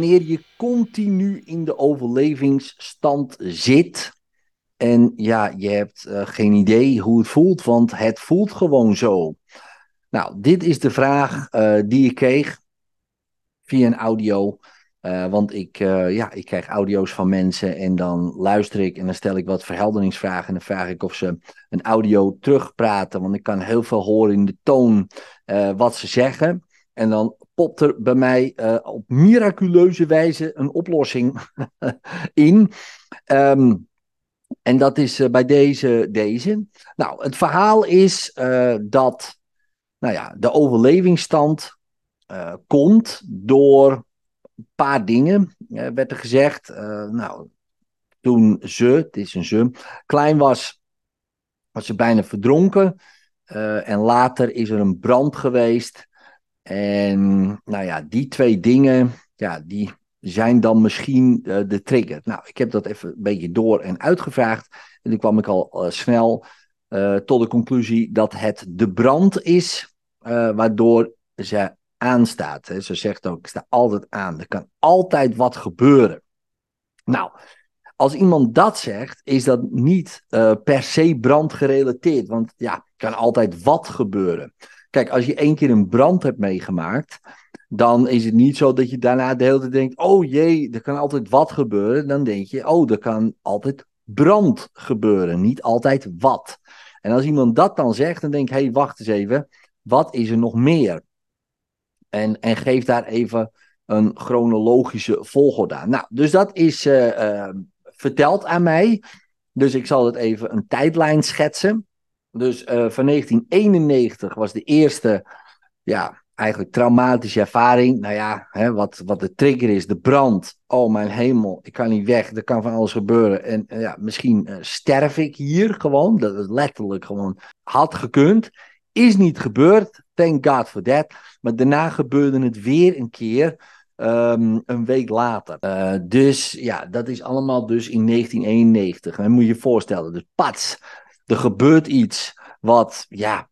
Wanneer je continu in de overlevingsstand zit. En ja, je hebt uh, geen idee hoe het voelt, want het voelt gewoon zo. Nou, dit is de vraag uh, die ik kreeg via een audio. Uh, want ik, ja, ik krijg audio's van mensen en dan luister ik en dan stel ik wat verhelderingsvragen. En dan vraag ik of ze een audio terugpraten, want ik kan heel veel horen in de toon wat ze zeggen. En dan popt er bij mij uh, op miraculeuze wijze een oplossing in. Um, en dat is uh, bij deze, deze. Nou, het verhaal is uh, dat nou ja, de overlevingsstand komt door een paar dingen. werd er gezegd, nou, toen ze, het is een ze, klein was, was ze bijna verdronken. en later is er een brand geweest. En nou ja, die twee dingen, ja, die zijn dan misschien uh, de trigger. Nou, ik heb dat even een beetje door en uitgevraagd. En toen kwam ik al uh, snel uh, tot de conclusie dat het de brand is waardoor ze aanstaat. Hè. Ze zegt ook, ik sta altijd aan. Er kan altijd wat gebeuren. Nou, als iemand dat zegt, is dat niet per se brandgerelateerd. Want ja, kan altijd wat gebeuren. Kijk, als je één keer een brand hebt meegemaakt, dan is het niet zo dat je daarna de hele tijd denkt: oh jee, er kan altijd wat gebeuren. Dan denk je: oh, er kan altijd brand gebeuren, niet altijd wat. En als iemand dat dan zegt, dan denk ik: hé, hey, wacht eens even, wat is er nog meer? En, en geef daar even een chronologische volgorde aan. Nou, dus dat is uh, uh, verteld aan mij. Dus ik zal het even een tijdlijn schetsen. Dus uh, van 1991 was de eerste, ja, eigenlijk traumatische ervaring. Nou ja, hè, wat, wat de trigger is, de brand. Oh mijn hemel, ik kan niet weg, er kan van alles gebeuren. En uh, ja, misschien uh, sterf ik hier gewoon. Dat het letterlijk gewoon had gekund. Is niet gebeurd, thank God for that. Maar daarna gebeurde het weer een keer. Um, een week later. Dus ja, dat is allemaal dus in 1991. En moet je je voorstellen, dus pats, er gebeurt iets wat, ja,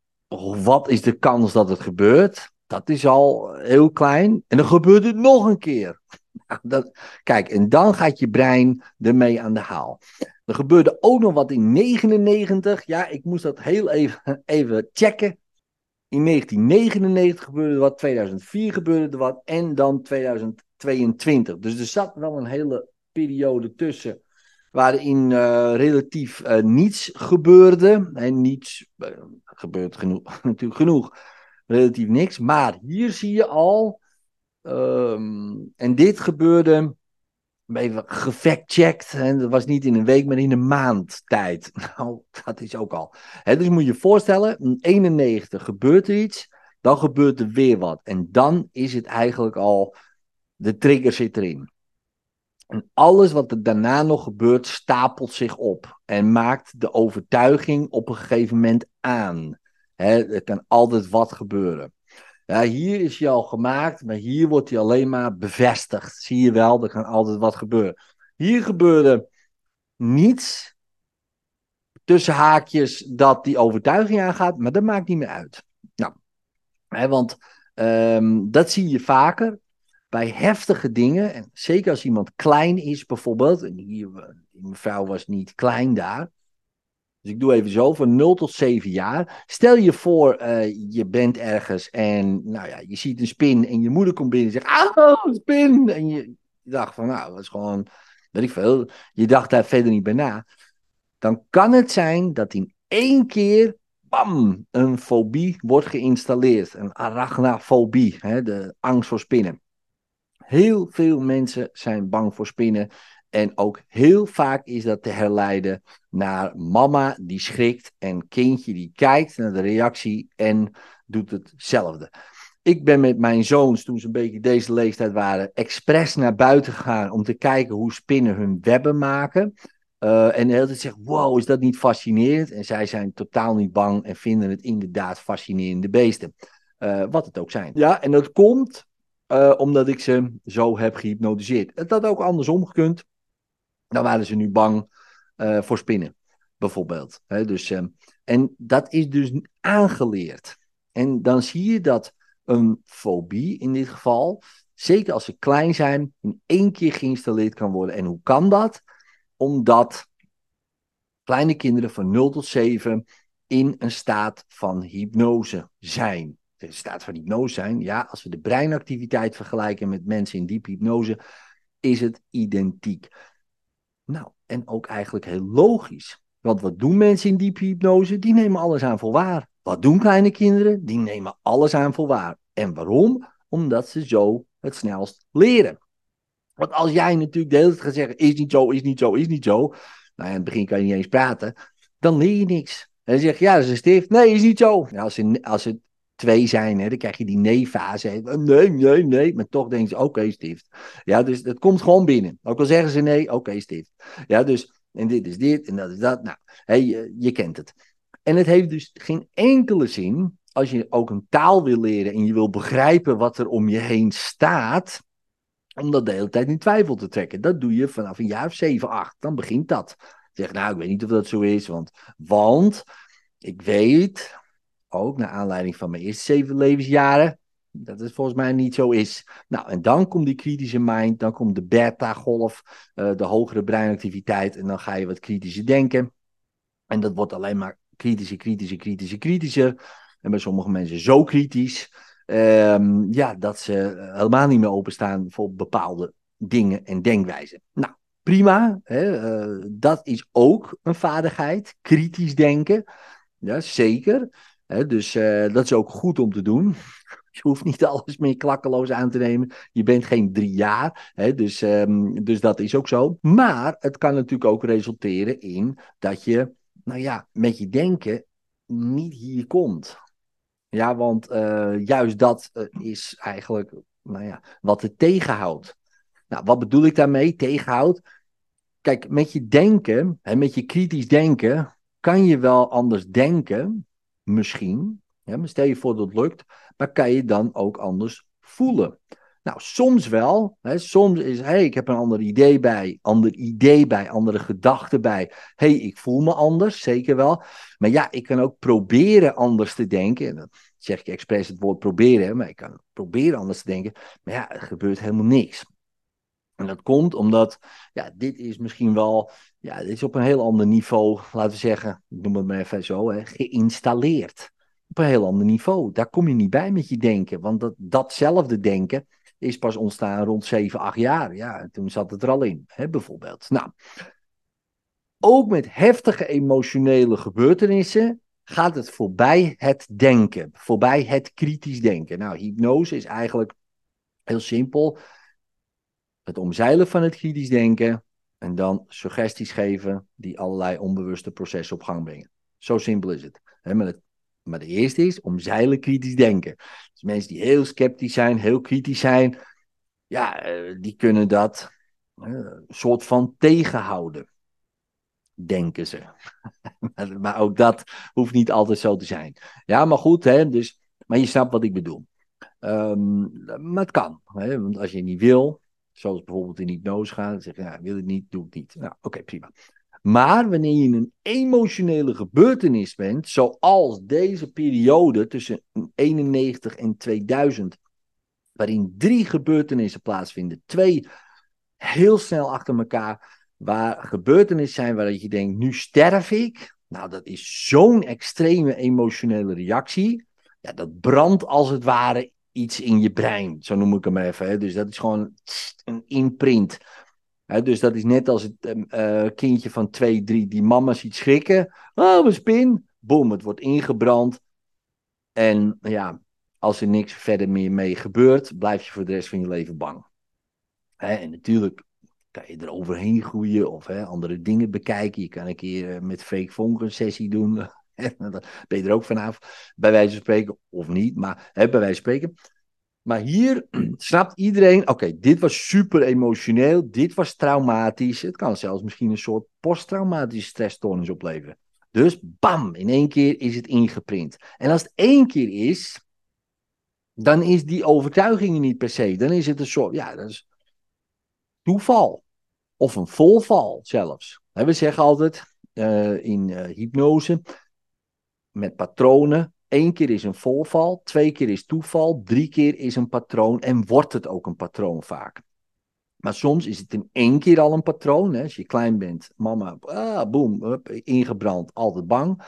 wat is de kans dat het gebeurt? Dat is al heel klein. En dan gebeurt het nog een keer. Dat, kijk, en dan gaat je brein ermee aan de haal. Er gebeurde ook nog wat in 99. Ja, ik moest dat heel even, even checken. In 1999 gebeurde er wat, 2004 gebeurde er wat en dan 2022. Dus er zat wel een hele periode tussen waarin uh, relatief uh, niets gebeurde. En niets uh, gebeurt genoeg, natuurlijk genoeg, relatief niks. Maar hier zie je al, um, en dit gebeurde, even gefactcheckt, en dat was niet in een week, maar in een maand tijd. Nou, dat is ook al. He, dus moet je je voorstellen, in 91 gebeurt er iets, dan gebeurt er weer wat. En dan is het eigenlijk al, de trigger zit erin. En alles wat er daarna nog gebeurt, stapelt zich op en maakt de overtuiging op een gegeven moment aan. er kan altijd wat gebeuren. Ja, hier is hij al gemaakt, maar hier wordt hij alleen maar bevestigd. Zie je wel, er kan altijd wat gebeuren. Hier gebeurde niets tussen haakjes dat die overtuiging aangaat, maar dat maakt niet meer uit. Nou, hè, want um, dat zie je vaker bij heftige dingen, en zeker als iemand klein is bijvoorbeeld, en hier, die mevrouw was niet klein daar, dus ik doe even zo, van 0 tot 7 jaar. Stel je voor, uh, je bent ergens en nou ja, je ziet een spin en je moeder komt binnen en zegt, ah, spin! En je dacht van, nou, dat is gewoon, weet ik veel, je dacht daar verder niet bij na. Dan kan het zijn dat in één keer, bam, een fobie wordt geïnstalleerd. Een arachnafobie, hè, de angst voor spinnen. Heel veel mensen zijn bang voor spinnen. En ook heel vaak is dat te herleiden naar mama die schrikt en kindje die kijkt naar de reactie en doet hetzelfde. Ik ben met mijn zoons, toen ze een beetje deze leeftijd waren, expres naar buiten gegaan om te kijken hoe spinnen hun webben maken. Uh, en de hele tijd zegt, wow, is dat niet fascinerend? En zij zijn totaal niet bang en vinden het inderdaad fascinerende beesten. Uh, wat het ook zijn. Ja, en dat komt uh, omdat ik ze zo heb gehypnotiseerd. Het had ook andersom gekund. Dan waren ze nu bang uh, voor spinnen, bijvoorbeeld. Dus, uh, en dat is dus aangeleerd. En dan zie je dat een fobie in dit geval zeker als ze klein zijn, in één keer geïnstalleerd kan worden. En hoe kan dat? Omdat kleine kinderen van 0 tot 7 in een staat van hypnose zijn. De staat van hypnose zijn, ja, als we de breinactiviteit vergelijken met mensen in diepe hypnose, is het identiek. Nou, en ook eigenlijk heel logisch. Want wat doen mensen in diepe hypnose? Die nemen alles aan voor waar. Wat doen kleine kinderen? Die nemen alles aan voor waar. En waarom? Omdat ze zo het snelst leren. Want als jij natuurlijk de hele tijd gaat zeggen, is niet zo, is niet zo, is niet zo. Nou, in het begin kan je niet eens praten. Dan leer je niks. En dan zeg je, ja, dat is een stift. Nee, is niet zo. als, ze, als het twee zijn, hè, dan krijg je die nee-fase. Nee, nee, nee. Maar toch denken ze, oké, stift. Ja, dus het komt gewoon binnen. Ook al zeggen ze nee, oké, stift. Ja, dus, en dit is dit en dat is dat. Nou, je kent het. En het heeft dus geen enkele zin, als je ook een taal wil leren en je wil begrijpen wat er om je heen staat, om dat de hele tijd in twijfel te trekken. Dat doe je vanaf een jaar of 7, 8. Dan begint dat. Zeg, nou, ik weet niet of dat zo is, want, want ik weet, ook naar aanleiding van mijn eerste zeven levensjaren, dat het volgens mij niet zo is. Nou, en dan komt die kritische mind, dan komt de beta-golf, uh, de hogere breinactiviteit, en dan ga je wat kritischer denken. En dat wordt alleen maar kritischer, kritischer, kritischer, kritischer. En bij sommige mensen zo kritisch, um, ja, dat ze helemaal niet meer openstaan voor bepaalde dingen en denkwijzen. Nou, prima. Hè, uh, dat is ook een vaardigheid, kritisch denken. Ja, zeker. Dus uh, dat is ook goed om te doen. Je hoeft niet alles meer klakkeloos aan te nemen. Je bent geen drie jaar. Dus, um, dus dat is ook zo. Maar het kan natuurlijk ook resulteren in dat je, nou ja, met je denken niet hier komt. Ja, want uh, juist dat uh, is eigenlijk nou ja, wat het tegenhoudt. Nou, wat bedoel ik daarmee? Tegenhoudt. Kijk, met je denken, hè, met je kritisch denken, kan je wel anders denken, misschien. Ja, maar stel je voor dat het lukt, maar kan je dan ook anders voelen. Nou, soms wel. Hè, soms is, hé, hey, ik heb een ander idee bij, ander idee bij, andere gedachten bij. Hey, ik voel me anders, zeker wel. Maar ja, ik kan ook proberen anders te denken. En dan zeg ik expres het woord proberen, maar ik kan proberen anders te denken. Maar ja, er gebeurt helemaal niks. En dat komt omdat, ja, dit is misschien wel, ja, dit is op een heel ander niveau, laten we zeggen, ik noem het maar even zo, hè, geïnstalleerd. Op een heel ander niveau. Daar kom je niet bij met je denken, want dat, datzelfde denken is pas ontstaan rond 7, 8 jaar. Ja, toen zat het er al in, hè, bijvoorbeeld. Nou, ook met heftige emotionele gebeurtenissen gaat het voorbij het denken, voorbij het kritisch denken. Nou, hypnose is eigenlijk heel simpel het omzeilen van het kritisch denken en dan suggesties geven die allerlei onbewuste processen op gang brengen. Zo simpel is het. maar, het maar de eerste is omzeilen kritisch denken. Dus mensen die heel sceptisch zijn, heel kritisch zijn, ja, eh, die kunnen dat een soort van tegenhouden. Denken ze. maar ook dat hoeft niet altijd zo te zijn. Ja, maar goed, hè, dus, maar je snapt wat ik bedoel. Um, maar het kan. Hè, want als je niet wil, Zoals bijvoorbeeld in hypnose gaan. Dan zeg je, ja, wil ik niet, doe ik niet. Nou, oké, prima. Maar wanneer je in een emotionele gebeurtenis bent, zoals deze periode tussen 91 en 2000, waarin drie gebeurtenissen plaatsvinden, twee heel snel achter elkaar, waar gebeurtenissen zijn waar je denkt, nu sterf ik. Nou, dat is zo'n extreme emotionele reactie. Ja, dat brandt als het ware iets in je brein. Zo noem ik hem even. Hè. Dus dat is gewoon een imprint. Hè, dus dat is net als het uh, kindje van twee, drie die mama ziet schrikken. Oh, een spin. Boom, het wordt ingebrand. En ja, als er niks verder meer mee gebeurt, blijf je voor de rest van je leven bang. Hè, en natuurlijk kan je er overheen groeien of hè, andere dingen bekijken. Je kan een keer uh, met fake vonk een sessie doen. dan ben je er ook vanaf, bij wijze van spreken, of niet, maar hè, bij wijze van spreken. Maar hier snapt iedereen, oké, dit was super emotioneel, dit was traumatisch. Het kan zelfs misschien een soort posttraumatische stressstoornis opleveren. Dus bam, in één keer is het ingeprint. En als het één keer is, dan is die overtuiging niet per se. Dan is het een soort, ja, dat is toeval. Of een volval zelfs. We zeggen altijd uh, in uh, hypnose, met patronen Eén keer is een volval, twee keer is toeval, drie keer is een patroon en wordt het ook een patroon vaak. Maar soms is het in één keer al een patroon. Hè? Als je klein bent, mama, ah, boem, ingebrand, altijd bang.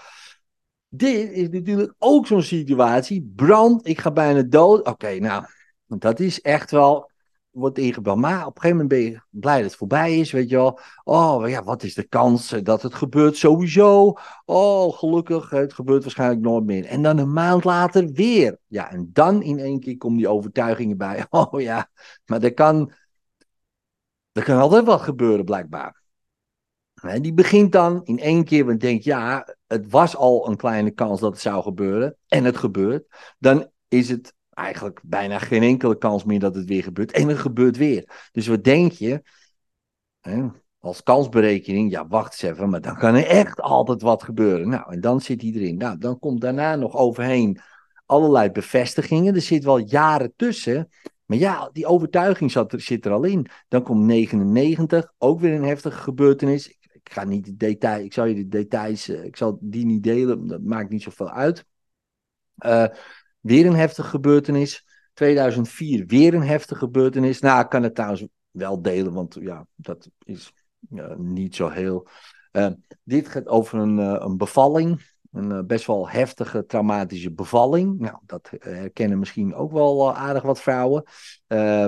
Dit is natuurlijk ook zo'n situatie. Brand, ik ga bijna dood. Oké, nou, dat is echt wel, wordt ingebrand. Maar op een gegeven moment ben je blij dat het voorbij is, weet je wel. Oh, ja, wat is de kans dat het gebeurt sowieso? Oh, gelukkig, het gebeurt waarschijnlijk nooit meer. En dan een maand later weer. Ja, en dan in één keer komen die overtuigingen bij. Oh ja, maar er kan, er kan altijd wat gebeuren, blijkbaar. Die begint dan in één keer, want denkt, ja, het was al een kleine kans dat het zou gebeuren. En het gebeurt. Dan is het eigenlijk bijna geen enkele kans meer dat het weer gebeurt. En het gebeurt weer. Dus wat denk je? Hè, als kansberekening, ja, wacht eens even, maar dan kan er echt altijd wat gebeuren. Nou, en dan zit hij erin. Nou, dan komt daarna nog overheen allerlei bevestigingen. Er zit wel jaren tussen. Maar ja, die overtuiging zat er, zit er al in. Dan komt 99, ook weer een heftige gebeurtenis ik ga niet de detail, ik zal je de details, eh, ik zal die niet delen, dat maakt niet zoveel uit. Uh, weer een heftige gebeurtenis. 2004 weer een heftige gebeurtenis. Nou, ik kan het trouwens wel delen, want ja, dat is niet zo heel. Uh, dit gaat over een, een bevalling. Een best wel heftige traumatische bevalling. Nou, dat herkennen misschien ook wel aardig wat vrouwen.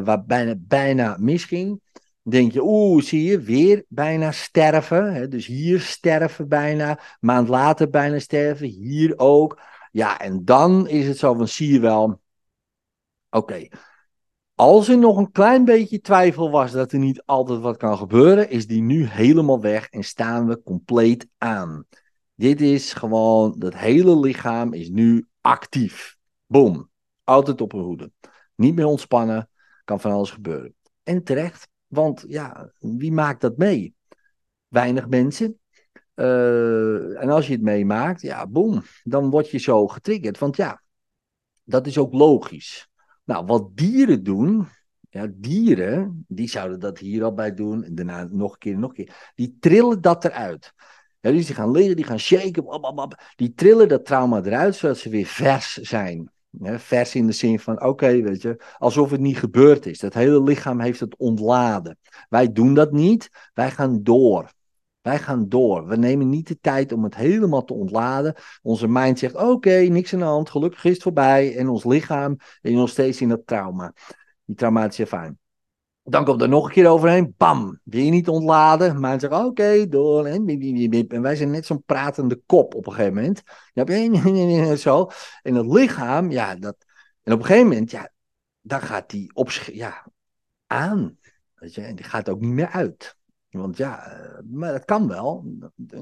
waar bijna, bijna misging denk je, oeh, zie je, weer bijna sterven. Hè? Dus hier sterven bijna, maand later bijna sterven, hier ook. Ja, en dan is het zo van, zie je wel, oké, als er nog een klein beetje twijfel was dat er niet altijd wat kan gebeuren, is die nu helemaal weg en staan we compleet aan. Dit is gewoon, het hele lichaam is nu actief. Boom. Altijd op een hoede. Niet meer ontspannen, kan van alles gebeuren. En terecht, want ja, wie maakt dat mee? Weinig mensen. Uh, en als je het meemaakt, ja, boem, dan word je zo getriggerd. Want ja, dat is ook logisch. Nou, wat dieren doen, ja, dieren, die zouden dat hier al bij doen. En daarna nog een keer, nog een keer. Die trillen dat eruit. Ja, dus die gaan liggen, die gaan shaken. Die trillen dat trauma eruit, zodat ze weer vers zijn vers in de zin van, oké, weet je, alsof het niet gebeurd is. Dat hele lichaam heeft het ontladen. Wij doen dat niet, wij gaan door. Wij gaan door. We nemen niet de tijd om het helemaal te ontladen. Onze mind zegt: Oké, niks aan de hand, gelukkig is het voorbij. En ons lichaam is nog steeds in dat trauma, die traumatische ervaring. Dan komt er nog een keer overheen, bam, weer niet ontladen. Maar zegt, oké, door. En wij zijn net zo'n pratende kop op een gegeven moment. Ja, zo. En het lichaam, ja, dat... En op een gegeven moment, ja, dan gaat die op, ja, aan. Weet je, en die gaat ook niet meer uit. Want ja, eh, maar dat kan wel.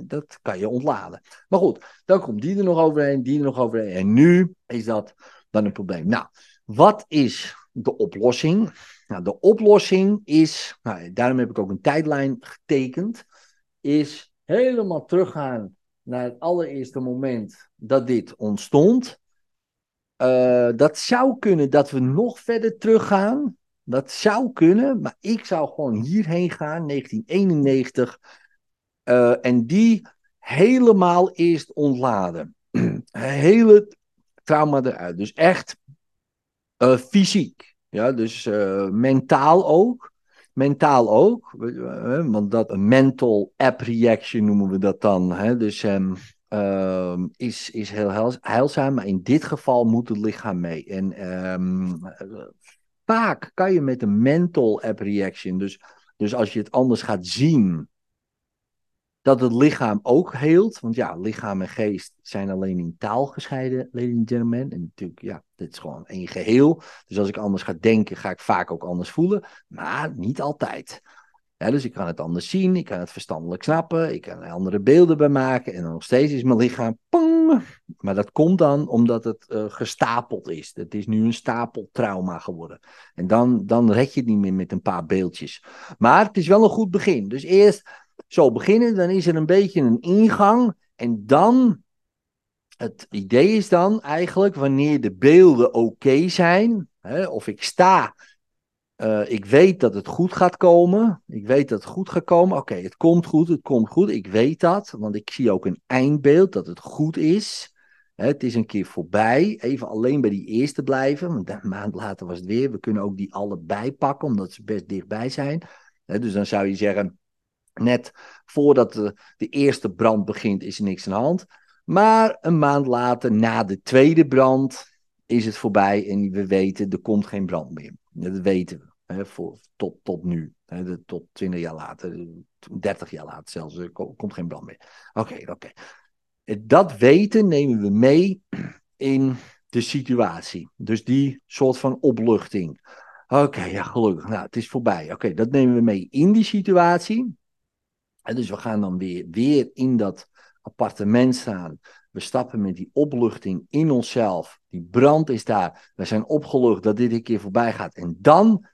Dat kan je ontladen. Maar goed, dan komt die er nog overheen, die er nog overheen. En nu is dat dan een probleem. Nou, wat is de oplossing? Nou, de oplossing is, nou, daarom heb ik ook een tijdlijn getekend, is helemaal teruggaan naar het allereerste moment dat dit ontstond. Uh, dat zou kunnen dat we nog verder teruggaan. Dat zou kunnen, maar ik zou gewoon hierheen gaan, 1991. Uh, eh, en die helemaal eerst ontladen. Hele trauma eruit. Dus echt uh, fysiek. Ja, dus uh, mentaal ook. Mentaal ook, want dat een mental app reaction noemen we dat dan. Hè? Dus um, uh, is, is heel heilzaam, maar in dit geval moet het lichaam mee. En um, vaak kan je met een mental app reaction, dus, dus als je het anders gaat zien, dat het lichaam ook heelt. Want ja, lichaam en geest zijn alleen in taal gescheiden, ladies and gentlemen. En natuurlijk, ja, dit is gewoon één geheel. Dus als ik anders ga denken, ga ik vaak ook anders voelen. Maar niet altijd. Dus ik kan het anders zien, ik kan het verstandelijk snappen, ik kan er andere beelden bij maken en dan nog steeds is mijn lichaam. Maar dat komt dan omdat het uh, gestapeld is. Het is nu een stapeltrauma geworden. En dan, dan red je het niet meer met een paar beeldjes. Maar het is wel een goed begin. Dus eerst zo beginnen, dan is er een beetje een ingang. En dan, het idee is dan eigenlijk, wanneer de beelden oké zijn, of ik sta, uh, ik weet dat het goed gaat komen. Ik weet dat het goed gaat komen. Oké, het komt goed, het komt goed. Ik weet dat, want ik zie ook een eindbeeld dat het goed is. het is een keer voorbij. Even alleen bij die eerste blijven. Want een maand later was het weer. We kunnen ook die allebei pakken, omdat ze best dichtbij zijn. dus dan zou je zeggen, net voordat de, de eerste brand begint, is er niks aan de hand. Maar een maand later, na de tweede brand, is het voorbij en we weten, er komt geen brand meer. Dat weten we. Hè, voor, tot, tot nu. Hè, tot 20 jaar later, 30 jaar later zelfs, er komt geen brand meer. Oké, oké. Dat weten nemen we mee in de situatie. Dus die soort van opluchting. Oké, ja, gelukkig. Nou, het is voorbij. Oké, dat nemen we mee in die situatie. En dus we gaan dan weer, weer in dat appartement staan. We stappen met die opluchting in onszelf. Die brand is daar. We zijn opgelucht dat dit een keer voorbij gaat. En dan,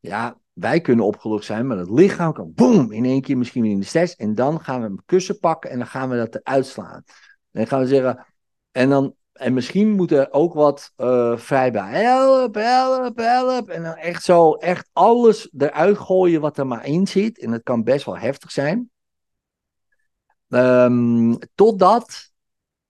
ja, wij kunnen opgelucht zijn, maar het lichaam kan boem, in één keer misschien weer in de stress. En dan gaan we een kussen pakken en dan gaan we dat eruit slaan. En gaan we zeggen, en dan, en misschien moet er ook wat uh, vrij bij. Help, help, help. En dan echt zo, echt alles eruit gooien wat er maar in zit. En dat kan best wel heftig zijn. Um, totdat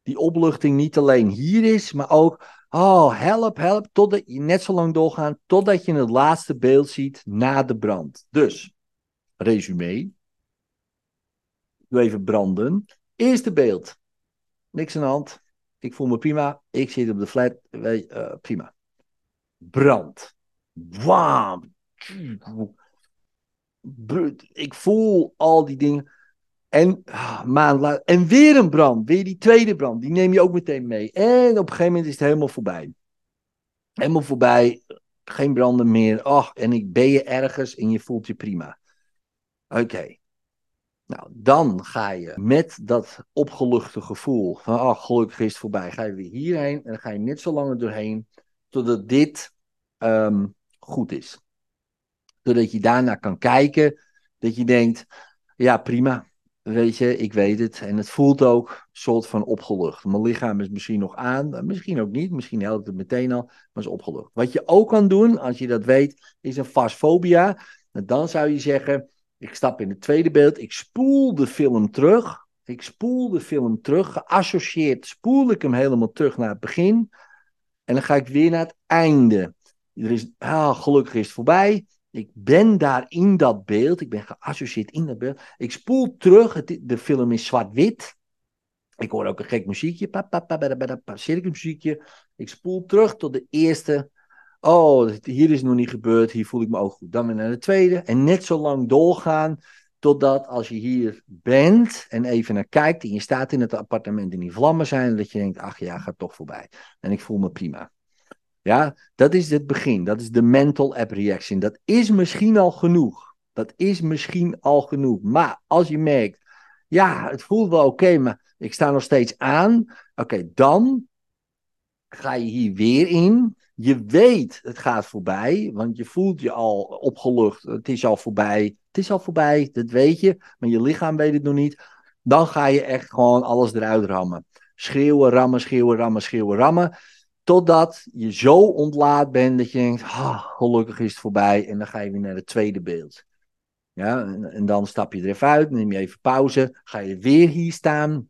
die opluchting niet alleen hier is, maar ook, oh help, help, totdat je net zo lang doorgaan, totdat je het laatste beeld ziet na de brand. Dus, resume. Doe even branden. Eerste beeld. Niks aan de hand. Ik voel me prima. Ik zit op de flat. Uh, prima. Brand. Wam. Ik voel al die dingen. En ah, later, en weer een brand, weer die tweede brand, die neem je ook meteen mee. En op een gegeven moment is het helemaal voorbij. Helemaal voorbij, geen branden meer. Ach, en ik ben je ergens en je voelt je prima. Oké. Nou, dan ga je met dat opgeluchte gevoel van, ach, gelukkig is het voorbij, ga je weer hierheen en dan ga je net zo lang doorheen totdat dit ehm, goed is. Zodat je daarna kan kijken, dat je denkt, ja, prima, weet je, ik weet het. En het voelt ook soort van opgelucht. Mijn lichaam is misschien nog aan, misschien ook niet. Misschien helpt het meteen al, maar is opgelucht. Wat je ook kan doen, als je dat weet, is een fasfobia. Dan zou je zeggen, ik stap in het tweede beeld, ik spoel de film terug. Ik spoel de film terug, geassocieerd spoel ik hem helemaal terug naar het begin. En dan ga ik weer naar het einde. Er is, ah, gelukkig is het voorbij. Ik ben daar in dat beeld. Ik ben geassocieerd in dat beeld. Ik spoel terug. De film is zwart-wit. Ik hoor ook een gek muziekje. Circusmuziekje. Ik spoel terug tot de eerste. Oh, hier is nog niet gebeurd. Hier voel ik me ook goed. Dan weer naar de tweede. En net zo lang doorgaan. Totdat als je hier bent en even naar kijkt. En je staat in het appartement en die vlammen zijn. Dat je denkt: ach ja, gaat toch voorbij. En ik voel me prima. Ja, dat is het begin. Dat is de mental app reaction. Dat is misschien al genoeg. Dat is misschien al genoeg. Maar als je merkt, ja, het voelt wel oké, maar ik sta nog steeds aan. Oké, dan ga je hier weer in. Je weet, het gaat voorbij, want je voelt je al opgelucht. Het is al voorbij. Het is al voorbij, dat weet je, maar je lichaam weet het nog niet. Dan ga je echt gewoon alles eruit rammen. Schreeuwen, rammen, schreeuwen, rammen, schreeuwen, rammen. Totdat je zo ontlaat bent dat je denkt, gelukkig is het voorbij. En dan ga je weer naar het tweede beeld. Ja, en, en, dan stap je er even uit, neem je even pauze. Ga je weer hier staan.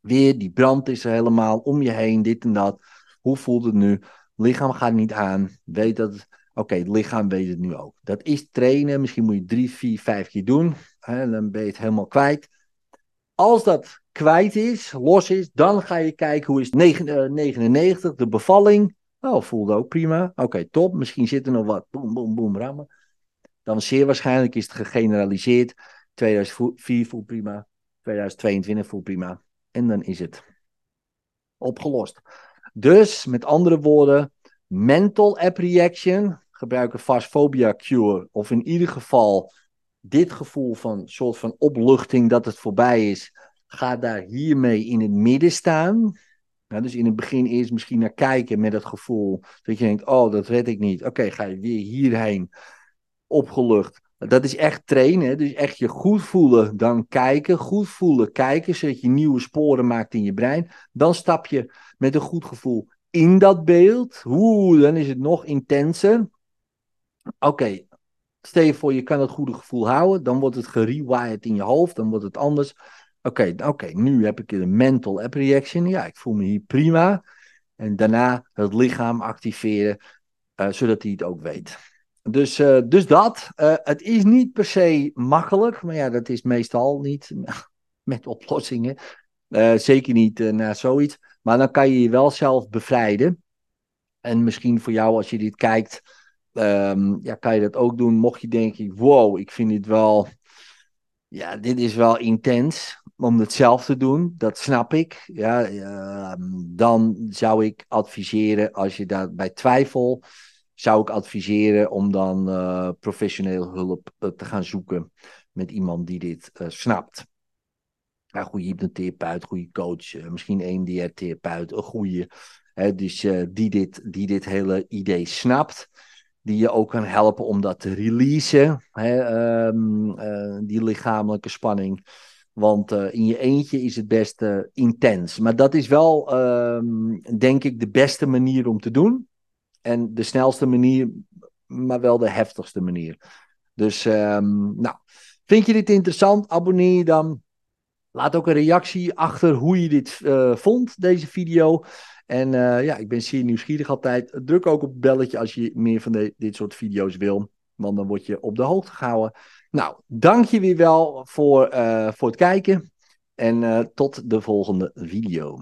Weer, die brand is er helemaal om je heen, dit en dat. Hoe voelt het nu? lichaam gaat niet aan. Weet dat, oké, het lichaam weet het nu ook. Dat is trainen. Misschien moet je drie, vier, vijf keer doen. Hè, dan ben je het helemaal kwijt. Als dat kwijt is, los is, dan ga je kijken hoe is 99, eh, de bevalling. Oh, voelde ook prima. Oké, top. Misschien zit er nog wat. Boom, boom, boom, rammen. Dan zeer waarschijnlijk is het gegeneraliseerd. 2004 voelt prima. 2022 voelt prima. En dan is het opgelost. Dus, met andere woorden, mental app reaction, gebruiken phasphobia cure. Of in ieder geval dit gevoel van soort van opluchting dat het voorbij is Ga daar hiermee in het midden staan. dus in het begin eerst misschien naar kijken met het gevoel dat je denkt, oh, dat red ik niet. Oké, ga je weer hierheen, opgelucht. Dat is echt trainen, dus echt je goed voelen, dan kijken, goed voelen, kijken, zodat je nieuwe sporen maakt in je brein. Dan stap je met een goed gevoel in dat beeld. Oeh, dan is het nog intenser. Oké, stel je voor, je kan het goede gevoel houden, dan wordt het gerewired in je hoofd, dan wordt het anders. Oké, oké, nu heb ik een mental app reaction. Ja, ik voel me hier prima. En daarna het lichaam activeren, uh, zodat hij het ook weet. Dus, uh, dus dat. Uh, het is niet per se makkelijk, maar ja, dat is meestal niet met oplossingen. zeker niet na zoiets. Maar dan kan je je wel zelf bevrijden. En misschien voor jou, als je dit kijkt, um, ja, kan je dat ook doen. Mocht je denken, wow, ik vind dit wel, ja, dit is wel intens om het zelf te doen. Dat snap ik. Ja, uh, dan zou ik adviseren, als je daarbij twijfelt, zou ik adviseren om dan uh, professioneel hulp uh, te gaan zoeken met iemand die dit uh, snapt. Een goede hypnotherapeut, goede coach, misschien een DR-therapeut, een goede Hè, dus die, dit, die dit hele idee snapt. Die je ook kan helpen om dat te releasen. Hè, um, uh, die lichamelijke spanning. Want uh, in je eentje is het best intens. Maar dat is wel, um, denk ik, de beste manier om te doen. En de snelste manier, maar wel de heftigste manier. Dus, um, nou, vind je dit interessant? Abonneer je dan. Laat ook een reactie achter hoe je dit vond, deze video. En uh, ja, ik ben zeer nieuwsgierig altijd. Druk ook op het belletje als je meer van dit soort video's wil. Want dan word je op de hoogte gehouden. Nou, dank je weer wel voor, uh, voor het kijken. En uh, tot de volgende video.